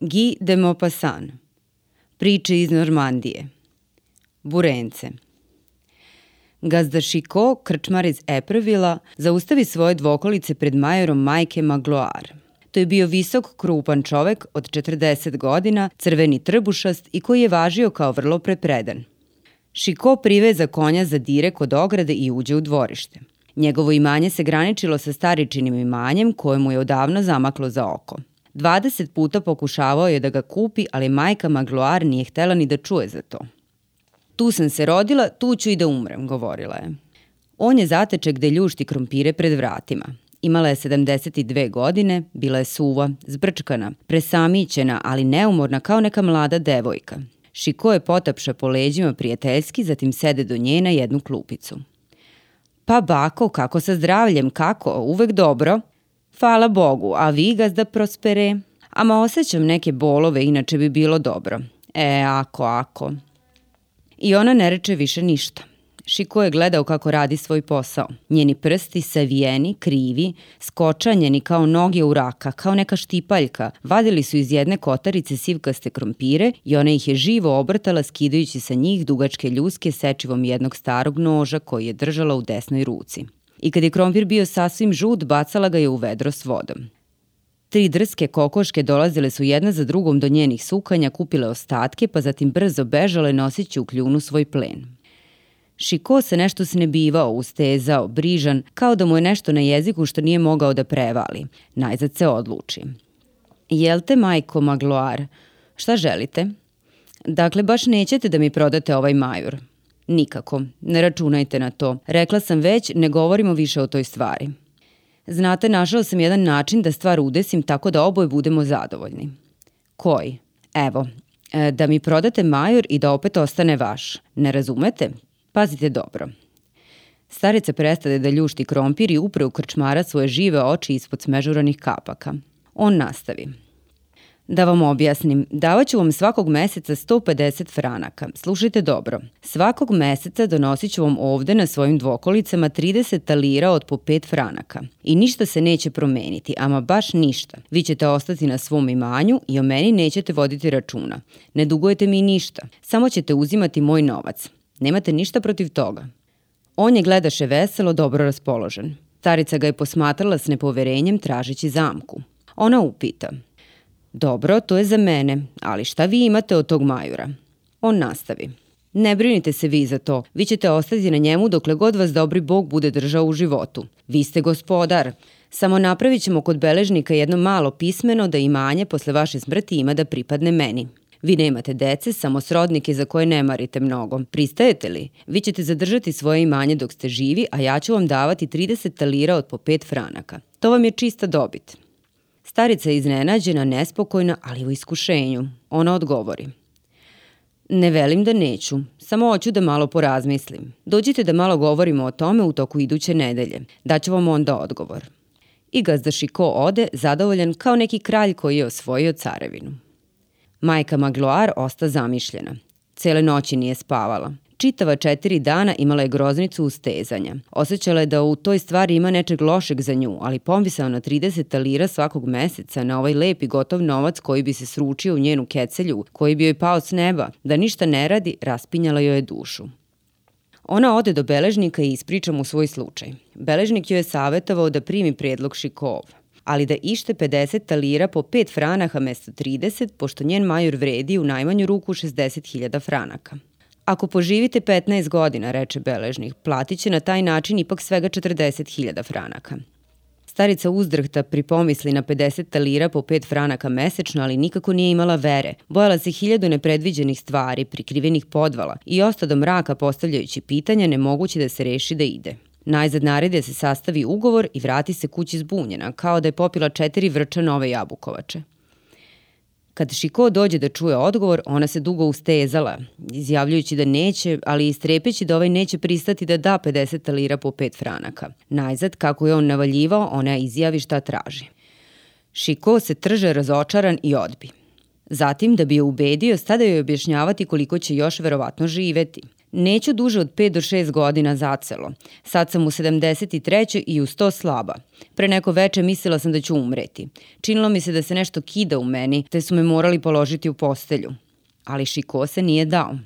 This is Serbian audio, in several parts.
Guy de Maupassant. Priče iz Normandije. Burence. Gazda Šiko, krčmar iz Eprevila, zaustavi svoje dvokolice pred majorom majke Magloire. To je bio visok, krupan čovek od 40 godina, crveni trbušast i koji je važio kao vrlo prepredan. Šiko priveza konja za dire kod ograde i uđe u dvorište. Njegovo imanje se graničilo sa staričinim imanjem koje mu je odavno zamaklo za oko. 20 puta pokušavao je da ga kupi, ali majka Magloire nije htela ni da čuje za to. Tu sam se rodila, tu ću i da umrem, govorila je. On je zateče gde ljušti krompire pred vratima. Imala je 72 godine, bila je suva, zbrčkana, presamićena, ali neumorna kao neka mlada devojka. Šiko je potapša po leđima prijateljski, zatim sede do nje na jednu klupicu. Pa bako, kako sa zdravljem, kako, uvek dobro? Hvala Bogu, a vi gazda prospere? Ama osjećam neke bolove, inače bi bilo dobro. E, ako, ako. I ona ne reče više ništa. Šiko je gledao kako radi svoj posao. Njeni prsti savijeni, krivi, skočanjeni kao noge u raka, kao neka štipaljka, vadili su iz jedne kotarice sivkaste krompire i ona ih je živo obrtala skidajući sa njih dugačke ljuske sečivom jednog starog noža koji je držala u desnoj ruci. I kad je krompir bio sasvim žut, bacala ga je u vedro s vodom. Tri drske kokoške dolazile su jedna za drugom do njenih sukanja, kupile ostatke, pa zatim brzo bežale nosići u kljunu svoj plen. Šiko se nešto snebivao, ustezao, brižan, kao da mu je nešto na jeziku što nije mogao da prevali. Najzad se odluči. Jel te, majko Magloar? Šta želite? Dakle, baš nećete da mi prodate ovaj majur. Nikako, ne računajte na to. Rekla sam već, ne govorimo više o toj stvari. Znate, našao sam jedan način da stvar udesim tako da oboje budemo zadovoljni. Koji? Evo, e, da mi prodate major i da opet ostane vaš. Ne razumete? Pazite dobro. Starica prestade da ljušti krompir i upre u krčmara svoje žive oči ispod smežuranih kapaka. On nastavi. Da vam objasnim, davaću vam svakog meseca 150 franaka. Slušajte dobro. Svakog meseca donosit ću vam ovde na svojim dvokolicama 30 talira od po 5 franaka. I ništa se neće promeniti, ama baš ništa. Vi ćete ostati na svom imanju i o meni nećete voditi računa. Ne dugujete mi ništa. Samo ćete uzimati moj novac. Nemate ništa protiv toga. On je gledaše veselo, dobro raspoložen. Starica ga je posmatrala s nepoverenjem tražeći zamku. Ona upita. Dobro, to je za mene, ali šta vi imate od tog majura? On nastavi. Ne brinite se vi za to, vi ćete ostati na njemu dokle god vas dobri bog bude držao u životu. Vi ste gospodar. Samo napravit ćemo kod beležnika jedno malo pismeno da imanje posle vaše smrti ima da pripadne meni. Vi nemate dece, samo srodnike za koje ne marite mnogo. Pristajete li? Vi ćete zadržati svoje imanje dok ste živi, a ja ću vam davati 30 talira od po 5 franaka. To vam je čista dobit. Starica je iznenađena, nespokojna, ali u iskušenju. Ona odgovori. Ne velim da neću, samo hoću da malo porazmislim. Dođite da malo govorimo o tome u toku iduće nedelje. Daću vam onda odgovor. I gazda Šiko ode, zadovoljan kao neki kralj koji je osvojio carevinu. Majka Magloar osta zamišljena. Cele noći nije spavala. Čitava četiri dana imala je groznicu ustezanja. Osećala je da u toj stvari ima nečeg lošeg za nju, ali pomisao na 30 talira svakog meseca na ovaj lep i gotov novac koji bi se sručio u njenu kecelju, koji bi joj pao s neba, da ništa ne radi, raspinjala joj je dušu. Ona ode do beležnika i ispriča mu svoj slučaj. Beležnik joj je savetovao da primi predlog Šikova ali da ište 50 talira po 5 franaha mesto 30, pošto njen major vredi u najmanju ruku 60.000 franaka. Ako poživite 15 godina, reče beležnik, platit će na taj način ipak svega 40.000 franaka. Starica uzdrhta pripomisli na 50 talira po 5 franaka mesečno, ali nikako nije imala vere. Bojala se hiljadu nepredviđenih stvari, prikrivenih podvala i osta do mraka postavljajući pitanja nemoguće da se reši da ide. Najzad naredi da se sastavi ugovor i vrati se kući zbunjena, kao da je popila četiri vrča nove jabukovače. Kad Šiko dođe da čuje odgovor, ona se dugo ustezala, izjavljujući da neće, ali i strepeći da ovaj neće pristati da da 50 talira po 5 franaka. Najzad, kako je on navaljivao, ona izjavi šta traži. Šiko se trže razočaran i odbi. Zatim, da bi je ubedio, stada joj objašnjavati koliko će još verovatno živeti – Neću duže od 5 do 6 godina zacelo. Sad sam u 73. i uz to slaba. Pre neko veče mislila sam da ću umreti. Činilo mi se da se nešto kida u meni, te su me morali položiti u postelju. Ali Šiko se nije dao.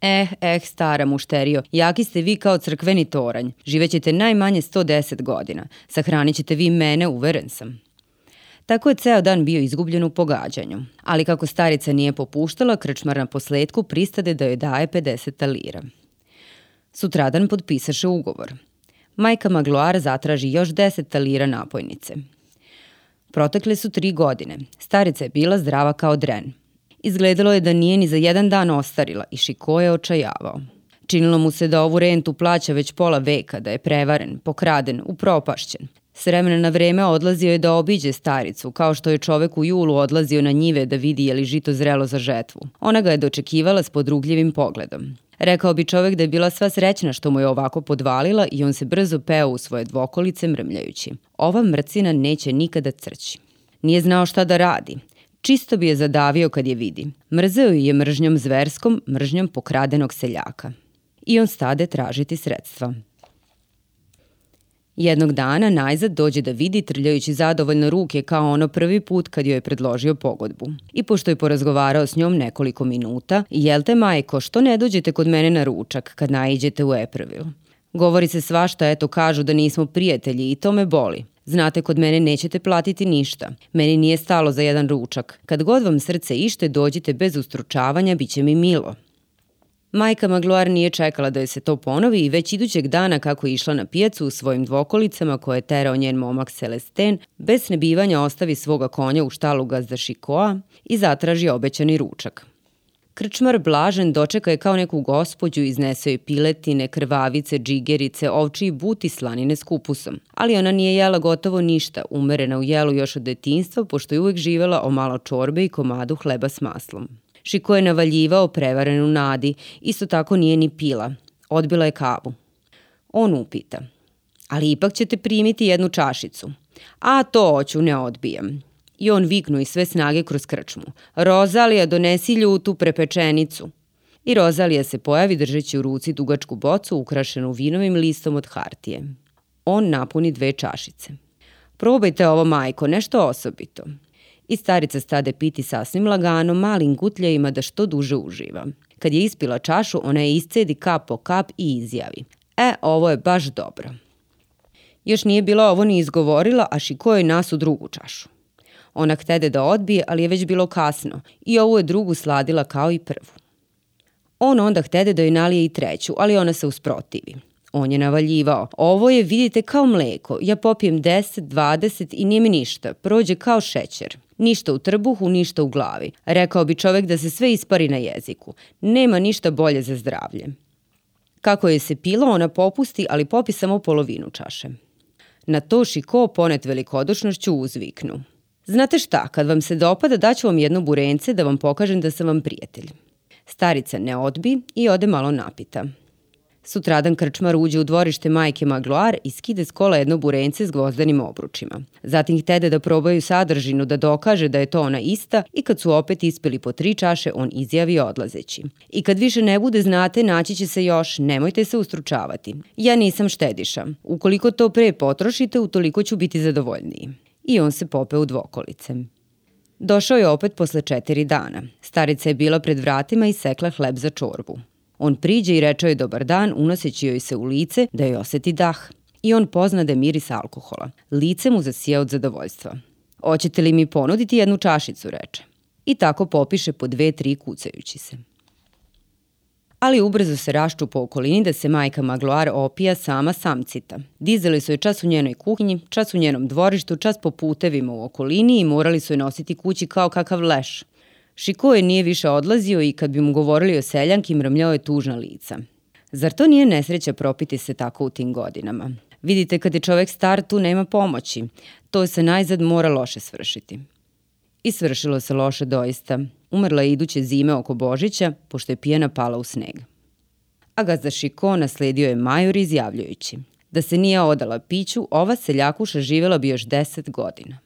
Eh, eh, stara mušterio, jaki ste vi kao crkveni toranj. Živećete najmanje 110 godina. Sahranit ćete vi mene, uveren sam. Tako je ceo dan bio izgubljen u pogađanju. Ali kako starica nije popuštala, krčmar na posledku pristade da joj daje 50 lira. Sutradan potpisaše ugovor. Majka Magloar zatraži još 10 lira napojnice. Protekle su tri godine. Starica je bila zdrava kao dren. Izgledalo je da nije ni za jedan dan ostarila i Šiko je očajavao. Činilo mu se da ovu rentu plaća već pola veka, da je prevaren, pokraden, upropašćen. S vremena na vreme odlazio je da obiđe staricu, kao što je čovek u julu odlazio na njive da vidi je li žito zrelo za žetvu. Ona ga je dočekivala s podrugljivim pogledom. Rekao bi čovek da je bila sva srećna što mu je ovako podvalila i on se brzo peo u svoje dvokolice mrmljajući. Ova mrcina neće nikada crći. Nije znao šta da radi. Čisto bi je zadavio kad je vidi. Mrzeo je mržnjom zverskom, mržnjom pokradenog seljaka. I on stade tražiti sredstva. Jednog dana najzad dođe da vidi trljajući zadovoljno ruke kao ono prvi put kad joj je predložio pogodbu. I pošto je porazgovarao s njom nekoliko minuta, jel te majko, što ne dođete kod mene na ručak kad naiđete u Eprevil? Govori se svašta, eto kažu da nismo prijatelji i to me boli. Znate, kod mene nećete platiti ništa. Meni nije stalo za jedan ručak. Kad god vam srce ište, dođite bez ustručavanja, bit će mi milo. Majka Magloar nije čekala da je se to ponovi i već idućeg dana kako je išla na pijacu u svojim dvokolicama koje je terao njen momak Celesten, bez snebivanja ostavi svoga konja u štalu gazda Šikoa i zatraži obećani ručak. Krčmar Blažen dočeka je kao neku gospođu, iznesao je piletine, krvavice, džigerice, ovči i buti slanine s kupusom. Ali ona nije jela gotovo ništa, umerena u jelu još od detinstva, pošto je uvek živela o malo čorbe i komadu hleba s maslom. Šiko je navaljivao prevarenu nadi, isto tako nije ni pila. Odbila je kavu. On upita. Ali ipak ćete primiti jednu čašicu. A to hoću, ne odbijem. I on viknu i sve snage kroz krčmu. Rozalija, donesi ljutu prepečenicu. I Rozalija se pojavi držeći u ruci dugačku bocu ukrašenu vinovim listom od hartije. On napuni dve čašice. Probajte ovo, majko, nešto osobito i starica stade piti sasvim lagano, malim gutljajima da što duže uživa. Kad je ispila čašu, ona je iscedi kap po kap i izjavi. E, ovo je baš dobro. Još nije bila ovo ni izgovorila, a Šiko je nas u drugu čašu. Ona htede da odbije, ali je već bilo kasno i ovu je drugu sladila kao i prvu. On onda htede da joj nalije i treću, ali ona se usprotivi. On je navaljivao. Ovo je, vidite, kao mleko. Ja popijem 10, 20 i nije mi ništa. Prođe kao šećer. Ništa u trbuhu, ništa u glavi. Rekao bi čovek da se sve ispari na jeziku. Nema ništa bolje za zdravlje. Kako je se pilo, ona popusti, ali popi samo polovinu čaše. Na to Šiko ponet velikodušnošću uzviknu. Znate šta, kad vam se dopada daću vam jedno burence da vam pokažem da sam vam prijatelj. Starica ne odbi i ode malo napita. Sutradan krčmar uđe u dvorište majke Magloar i skide s kola jedno burence s gvozdanim obručima. Zatim htede da probaju sadržinu da dokaže da je to ona ista i kad su opet ispili po tri čaše, on izjavi odlazeći. I kad više ne bude znate, naći će se još, nemojte se ustručavati. Ja nisam štediša. Ukoliko to pre potrošite, utoliko ću biti zadovoljniji. I on se pope u dvokolice. Došao je opet posle četiri dana. Starica je bila pred vratima i sekla hleb za čorbu. On priđe i reče joj dobar dan, unoseći joj se u lice da joj oseti dah. I on pozna da miris alkohola. Lice mu zasija od zadovoljstva. Hoćete li mi ponuditi jednu čašicu, reče. I tako popiše po dve, tri kucajući se. Ali ubrzo se rašču po okolini da se majka Magloar opija sama samcita. Dizeli su je čas u njenoj kuhinji, čas u njenom dvorištu, čas po putevima u okolini i morali su je nositi kući kao kakav leš. Šikoje nije više odlazio i kad bi mu govorili o seljanki, mrmljao je tužna lica. Zar to nije nesreća propiti se tako u tim godinama? Vidite, kad je čovek star, tu nema pomoći. To se najzad mora loše svršiti. I svršilo se loše doista. Umrla je iduće zime oko Božića, pošto je pijena pala u sneg. A gazda Šiko nasledio je major izjavljujući. Da se nije odala piću, ova seljakuša živela bi još deset godina.